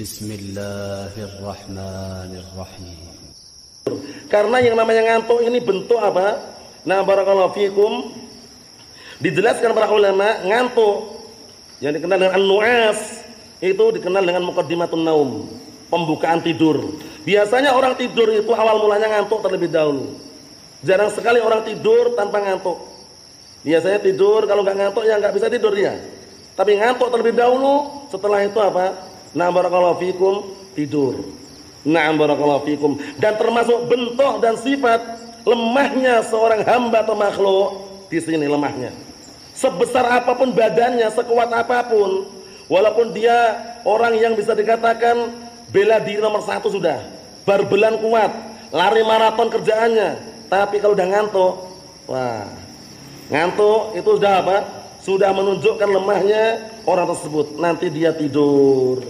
Bismillahirrahmanirrahim. Karena yang namanya ngantuk ini bentuk apa? Nah, barakallahu fikum. Dijelaskan para ulama, ngantuk yang dikenal dengan nuas itu dikenal dengan mukadimatun naum, pembukaan tidur. Biasanya orang tidur itu awal mulanya ngantuk terlebih dahulu. Jarang sekali orang tidur tanpa ngantuk. Biasanya tidur kalau nggak ngantuk ya nggak bisa tidur dia. Tapi ngantuk terlebih dahulu, setelah itu apa? Nah, barakallahu fikum, tidur. Na'am barakallahu fikum. Dan termasuk bentuk dan sifat lemahnya seorang hamba atau makhluk di sini lemahnya. Sebesar apa pun badannya, sekuat apa pun, walaupun dia orang yang bisa dikatakan bela diri nomor satu sudah, barbelan kuat, lari maraton kerjaannya, tapi kalau udah ngantuk, wah, ngantuk itu sudah apa? Sudah menunjukkan lemahnya orang tersebut. Nanti dia tidur.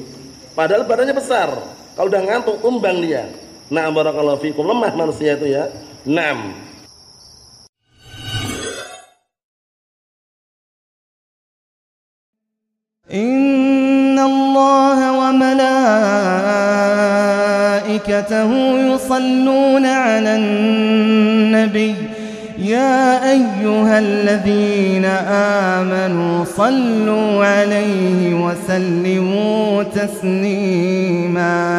Padahal badannya besar, kalau udah ngantuk tumbang dia. Na'am barakallahu fikum. Lemah manusia itu ya. Naam. إن الله وملائكته يصلون على النبي. يا أيها الذين آمنوا صلوا عليه وسلموا تسليماً.